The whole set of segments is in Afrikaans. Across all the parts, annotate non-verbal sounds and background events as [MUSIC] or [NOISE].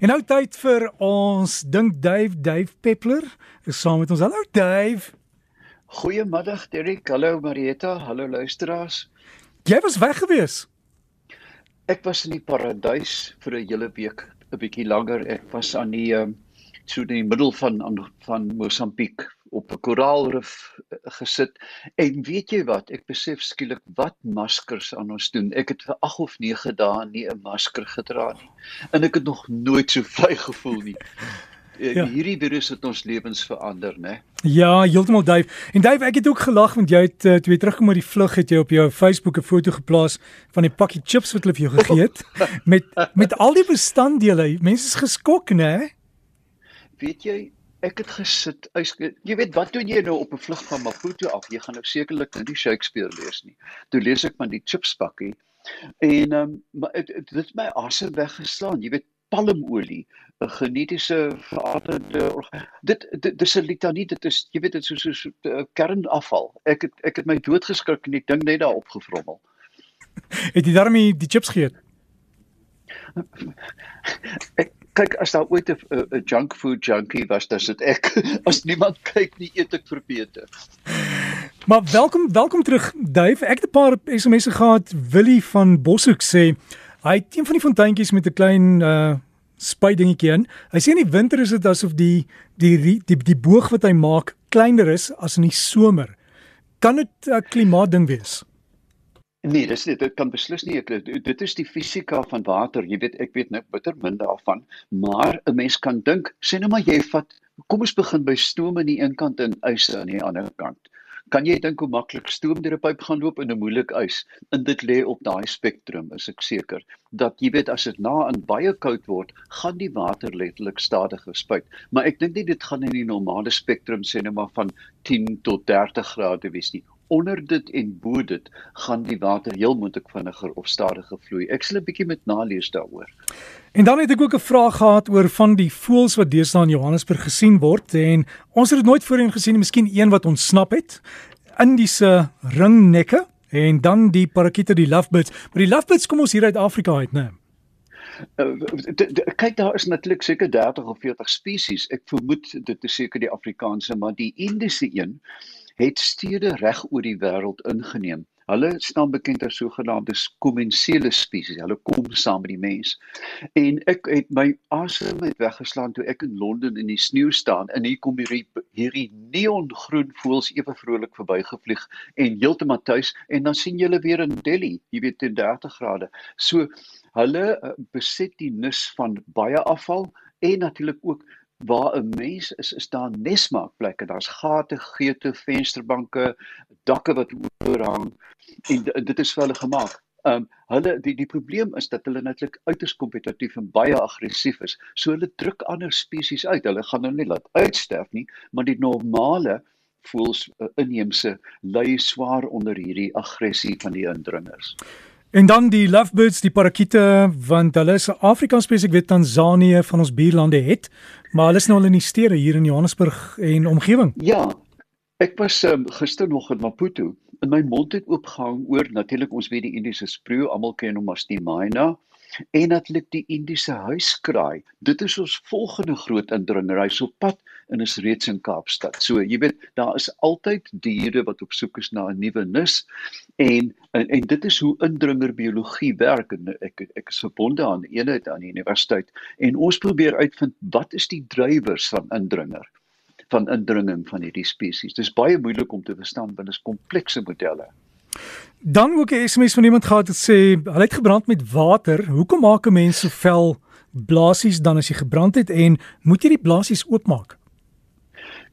En nou tyd vir ons dink Dave Dave Peppler. Ek saam met ons. Hallo Dave. Goeiemiddag Derek. Hallo Marieta. Hallo luisteraars. Jy was weg gewees. Ek was in die paradys vir 'n hele week, 'n bietjie langer. Ek was aan die um, so in die middel van van Mosambiek op 'n koraalrif eh, gesit. En weet jy wat? Ek besef skielik wat maskers aan ons doen. Ek het vir 8 of 9 dae nie 'n masker gedra nie. En ek het nog nooit so [LAUGHS] vry gevoel nie. Eh, ja. hierdie virus het ons lewens verander nê ja heeltemal Dave en Dave ek het ook gelag want jy het uh, toe jy terugkom met die vlug het jy op jou Facebook 'n foto geplaas van die pakkie chips wat hulle vir jou gegee het [LAUGHS] met met al die bestanddele mense is geskok nê weet jy ek het gesit uit jy weet wat doen jy nou op 'n vlug van Maputo af? Jy gaan nou sekerlik nie Shakespeare lees nie. Toe lees ek maar die chips pakkie en um, maar dit het my asem weggeslaan. Jy weet palmolie 'n genetiese veranderde dit dit dis 'n litanie dit is jy weet dit is so so, so uh, kernafval. Ek het ek het my doodgeskrik en die ding net daar opgevrommel. [LAUGHS] Het jy daarmee die chips geëet? Ek kyk as daar ooit 'n junk food junkie was, dis dit ek. [LAUGHS] As niemand kyk nie, eet ek verbeter. Maar welkom, welkom terug Dave. Ek het 'n paar SMS'e gehad. Willie van Boshoek sê hy het een van die fonteintjies met 'n klein uh spuitdingetjie in. Hy sê in die winter is dit asof die die die die, boog wat hy maak kleiner is as in die somer. Kan dit 'n klimaat ding wees? Nee, dis dit, dit kan beslis nie ek dit is die fisika van water. Jy weet ek weet nou bitter min daarvan, maar 'n mens kan dink, sê nou maar jy vat kom ons begin by stoom aan die een kant en ys aan die ander kant. Kan jy dink hoe maklik stoom deur 'n pyp gaan loop in 'n moeilike ys? En dit lê op daai spektrum, is ek seker. Dat jy weet as dit na in baie koud word, gaan die water letterlik stadiger spuit. Maar ek dink nie dit gaan in die normale spektrum sê nou maar van 10 tot 30 grade wees nie onder dit en bo dit gaan die water heel moontlik vinniger of stadiger vloei. Ek sal 'n bietjie met nalees daaroor. En dan het ek ook 'n vraag gehad oor van die voëls wat deesdae in Johannesburg gesien word en ons het dit nooit voorheen gesien nie, miskien een wat ontsnap het. Indiese ringnekke en dan die parakiete, die lovebirds. Maar die lovebirds kom ons hier uit Afrika uit, né? Uh, kyk daar is natuurlik seker 30 of 40 spesies. Ek vermoed dit is seker die Afrikaanse, maar die Indiese een het stede reg oor die wêreld ingeneem. Hulle staan bekend as sogenaamde kommensiele spesies. Hulle kom saam met die mens. En ek het my asem uit weggeslaan toe ek in Londen in die sneeu staan en hier kom hierdie hierdie neongroen voëls ewe vrolik verbygevlieg en heeltemal tuis en dan sien jy hulle weer in Delhi, jy weet teen 30 grade. So hulle uh, beset die nis van baie afval en natuurlik ook waar 'n mens is, is daar nesmaakplekke. Daar's gate, geete, vensterbanke, dakke wat oorhang en dit is vir hulle gemaak. Ehm um, hulle die die probleem is dat hulle natuurlik uiters kompetitief en baie aggressief is. So hulle druk ander spesies uit. Hulle gaan nou nie laat uitsterf nie, maar die normale voels uh, inheemse ly swaar onder hierdie aggressie van die indringers. En dan die lovebirds, die parakiete, want hulle is Afrika spesifiek, weet Tansanië van ons buurlande het, maar hulle is nou al in die stede hier in Johannesburg en omgewing. Ja. Ek was um, gister nog in Maputo en my mond het oopgehang oor natuurlik ons weet die Indiese spreeu, almal ken hom as die Maina en natuurlik die Indiese huiskraai. Dit is ons volgende groot indringer. Hy's op pad en is reeds in Kaapstad. So, jy weet, daar is altyd diere wat op soek is na 'n nuwe nis en, en en dit is hoe indringer biologie werk en ek ek is verbonde aan eenheid aan die universiteit en ons probeer uitvind wat is die drywers van indringer van indringing van hierdie spesies. Dit is baie moeilik om te verstaan is komplekse modelle. Dan ook 'n SMS van iemand gehad wat sê hulle het gebrand met water. Hoekom maak 'n mens so vel blaasies dan as jy gebrand het en moet jy die blaasies oopmaak?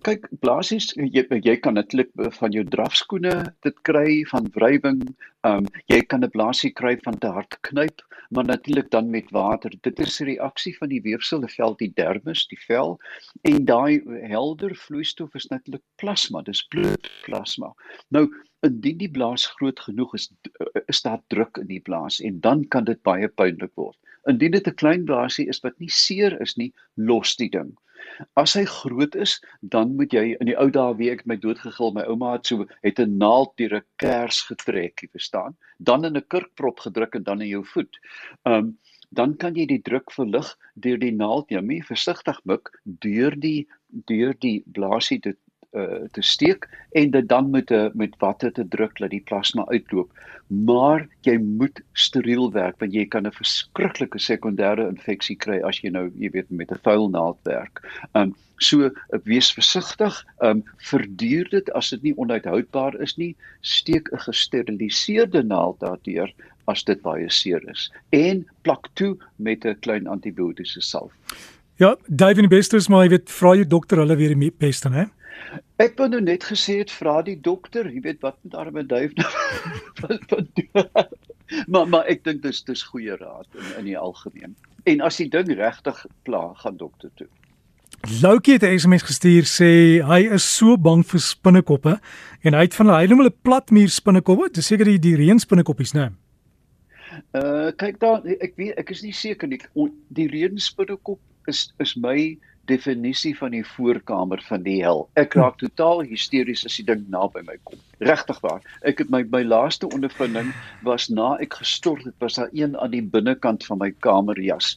Kyk, blaasies jy jy kan netlik van jou drafskoene dit kry van wrywing. Ehm um, jy kan 'n blaasie kry van te hard knyp, maar natuurlik dan met water. Dit is 'n reaksie van die weefsel, die vel, die dermis, die vel en daai helder vloeistof is natuurlik plasma, dis bloedplasma. Nou indien die blaas groot genoeg is is daar druk in die blaas en dan kan dit baie pynlik word. Indien dit 'n klein blaasie is wat nie seer is nie, los die ding. As hy groot is, dan moet jy in die ou dae wie ek my doodgegil, my ouma het so het 'n naald deur 'n kers getrek, jy verstaan? Dan in 'n kurkprop gedruk en dan in jou voet. Um dan kan jy die druk verlig deur die naald, jy moet versigtig mik deur die deur die blaasie te uh, te steek en dit dan met 'n met watte te druk dat die plasma uitloop. Maar jy moet steriel werk want jy kan 'n verskriklike sekondêre infeksie kry as jy nou, jy weet, met 'n vuil naald werk. Um so wees versigtig, um verduur dit as dit nie onuithoudbaar is nie, steek 'n gesteriliseerde naald daardeur as dit baie seer is en plak toe met 'n klein antibiotiese salf. Ja, Dave en die beste is maar jy weet vra jou dokter hulle weer die beste, hè? Ek wou nou net gesê het vra die dokter, jy weet wat met arme duif nou [LAUGHS] wat doen. maar maar ek dink dis dis goeie raad in in die algemeen. En as die ding regtig pla, gaan dokter toe. Loukie het 'n SMS gestuur sê hy is so bang vir spinnekoppe en hy het van hy noem hulle platmuur spinnekoppe, dis seker die die reënspinnekoppies, né? Uh kyk daar ek weet ek is nie seker nie. Die reënspinnekop is is my definisie van die voorkamer van die hel. Ek raak totaal hysteries as die ding naby my kom. Regtig waar. Ek het my my laaste ondervinding was na ek gestort het, was daar een aan die binnekant van my kamerjas.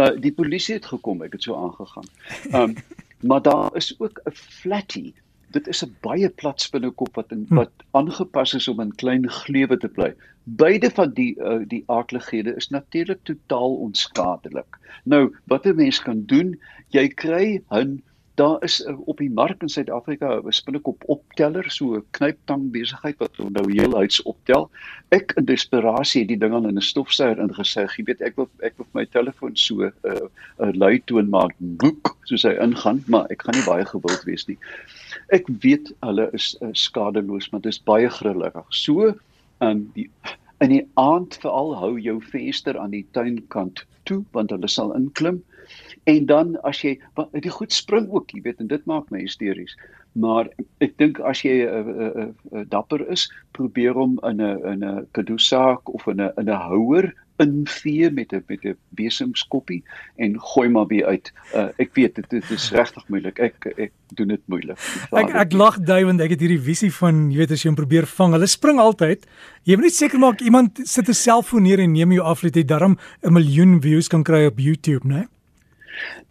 Uh die polisie het gekom, ek het so aangegaan. Um [LAUGHS] maar daar is ook 'n flatty dit is 'n baie plat spinnekop wat in, hm. wat aangepas is om in klein gleuwe te bly. Beide van die uh, die aardlighede is natuurlik totaal onskadelik. Nou, wat 'n mens kan doen, jy kry 'n daar is uh, op die mark in Suid-Afrika 'n spinnekop opteller, so 'n knyptang besigheid wat nou heel huis optel. Ek in desperasie het die ding aan in 'n stofsuier ingesig. Jy weet, ek wil ek wil my telefoon so 'n uh, 'n uh, luitoon maak, boek, soos hy ingaan, maar ek gaan nie baie gewild wees nie. Ek weet hulle is uh, skadeloos, maar dit is baie grillig. So in die in die aand veral hou jou venster aan die tuinkant toe want hulle sal inklim. En dan as jy die goed spring ook, jy weet, en dit maak my hysteries. Maar ek dink as jy 'n uh, uh, uh, uh, dapper is, probeer om in 'n in 'n kadoesaak of in 'n in 'n houer invee met 'n met 'n besemskoppie en gooi maar weer uit. Uh, ek weet dit, dit is regtig moeilik. Ek ek doen dit moeilik. Ek ek lag dui want ek het hierdie visie van jy weet as jy hom probeer vang, hulle spring altyd. Jy moet net seker maak iemand sit 'n selfoon neer en neem jou af dat jy darm 'n miljoen views kan kry op YouTube, né? Nee?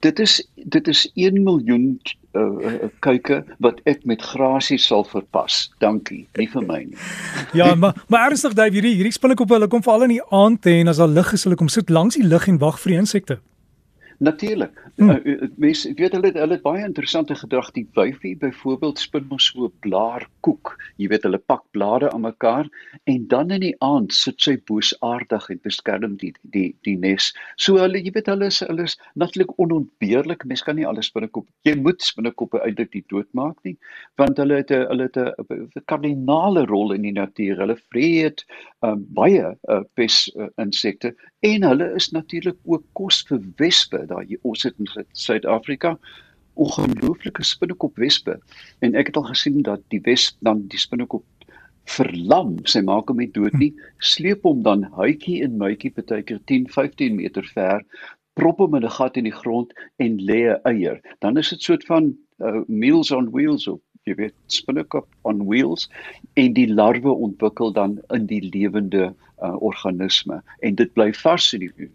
Dit is dit is 1 miljoen uh, uh, kyke wat ek met grasie sal verpas. Dankie, nie vir my nie. [LAUGHS] ja, maar maar ernstig Dave, hierdie hierdie spinnekop hulle kom veral in die aand en as daar lig is, hulle kom sit langs die lig en wag vir insekte. Natuurlik. Hmm. Uh, mense weet hulle hulle het baie interessante gedrag. Die wyfie byvoorbeeld spin mos so 'n blaarkoek. Jy weet hulle pak blare aan mekaar en dan in die aand sit sy boosaardig en beskerm die die die nes. So hulle jy weet hulle is hulle is natuurlik onontbeerlik. Mens kan nie alles binnekop. Jy moet binnekoppe eintlik nie doodmaak nie, want hulle het 'n hulle het 'n kardinale rol in die natuur. Hulle vreet um, baie uh, pes uh, insekte en hulle is natuurlik ook kos vir wespe daai ons het in Suid-Afrika ongelooflike spinnekop wespe. En ek het al gesien dat die wesp dan die spinnekop verlam sy maak hom nie dood nie sleep hom dan huitjie en muitjie partykeer 10 15 meter ver prop hom in 'n gat in die grond en lê 'n eier. Dan is dit soort van uh, meals on wheels op jy weet spinnekop on wheels en die larwe ontwikkel dan in die lewende uh, organisme. En dit bly vars in die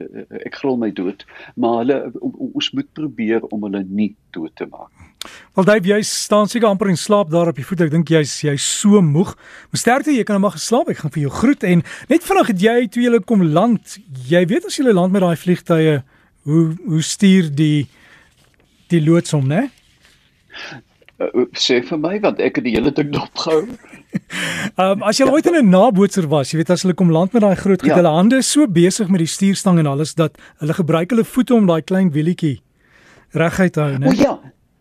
ek gril my dood maar hulle ons moet probeer om hulle nie dood te maak. Wel Dave jy staan seker amper in slaap daar op die voet ek dink jy's jy's so moeg. Maar sterkte jy kan nou maar geslaap ek gaan vir jou groet en net vanaand het jy toe jy kom land jy weet as jy land met daai vliegtye hoe hoe stuur die die loods om né? Uh, sê vir my want ek het die hele ding dopgehou. [LAUGHS] Ehm um, as jy ja, ooit in 'n nabootser was, jy weet as hulle kom land met daai groot goed, ja. hulle hande is so besig met die stuurstang en alles dat hulle gebruik hulle voete om daai klein wielietjie reguit te hou, né? O ja,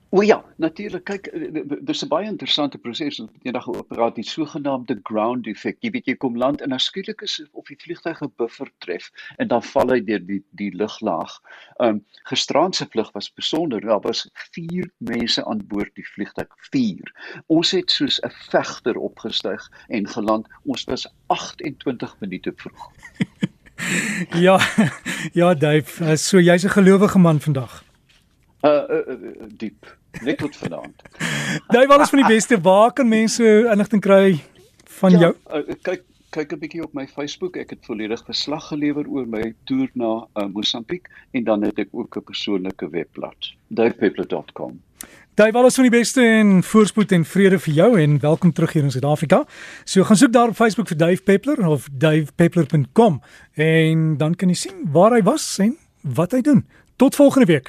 O ja, natuurlik. Kyk, eh, dis 'n baie interessante proses wat eendag geopereer die sogenaamde ground effect. Jy weet jy kom land en skielik is of die vliegtuig 'n buffer tref en dan val hy deur die die luglaag. Um gisterand se vlug was besonder. Daar was 4 mense aan boord die vliegtuig. 4. Ons het soos 'n vegter opgestyg en geland. Ons was 28 minute vroeg. [LAUGHS] ja, [LAUGHS] ja, Dave, so jy's 'n gelowige man vandag. Uh, uh, uh diep. Net tot vanaand. [LAUGHS] Daai was van die beste waar kan mense inligting kry van ja, jou? Uh, kyk kyk 'n bietjie op my Facebook. Ek het volledig verslag gelewer oor my toer na uh, Mosambiek en dan het ek ook 'n persoonlike webblad, duifpeppler.com. Dave, alles van die beste en voorspoed en vrede vir jou en welkom terug hier in Suid-Afrika. So gaan soek daar op Facebook vir Dave Peppler of davepeppler.com en dan kan jy sien waar hy was en wat hy doen. Tot volgende week.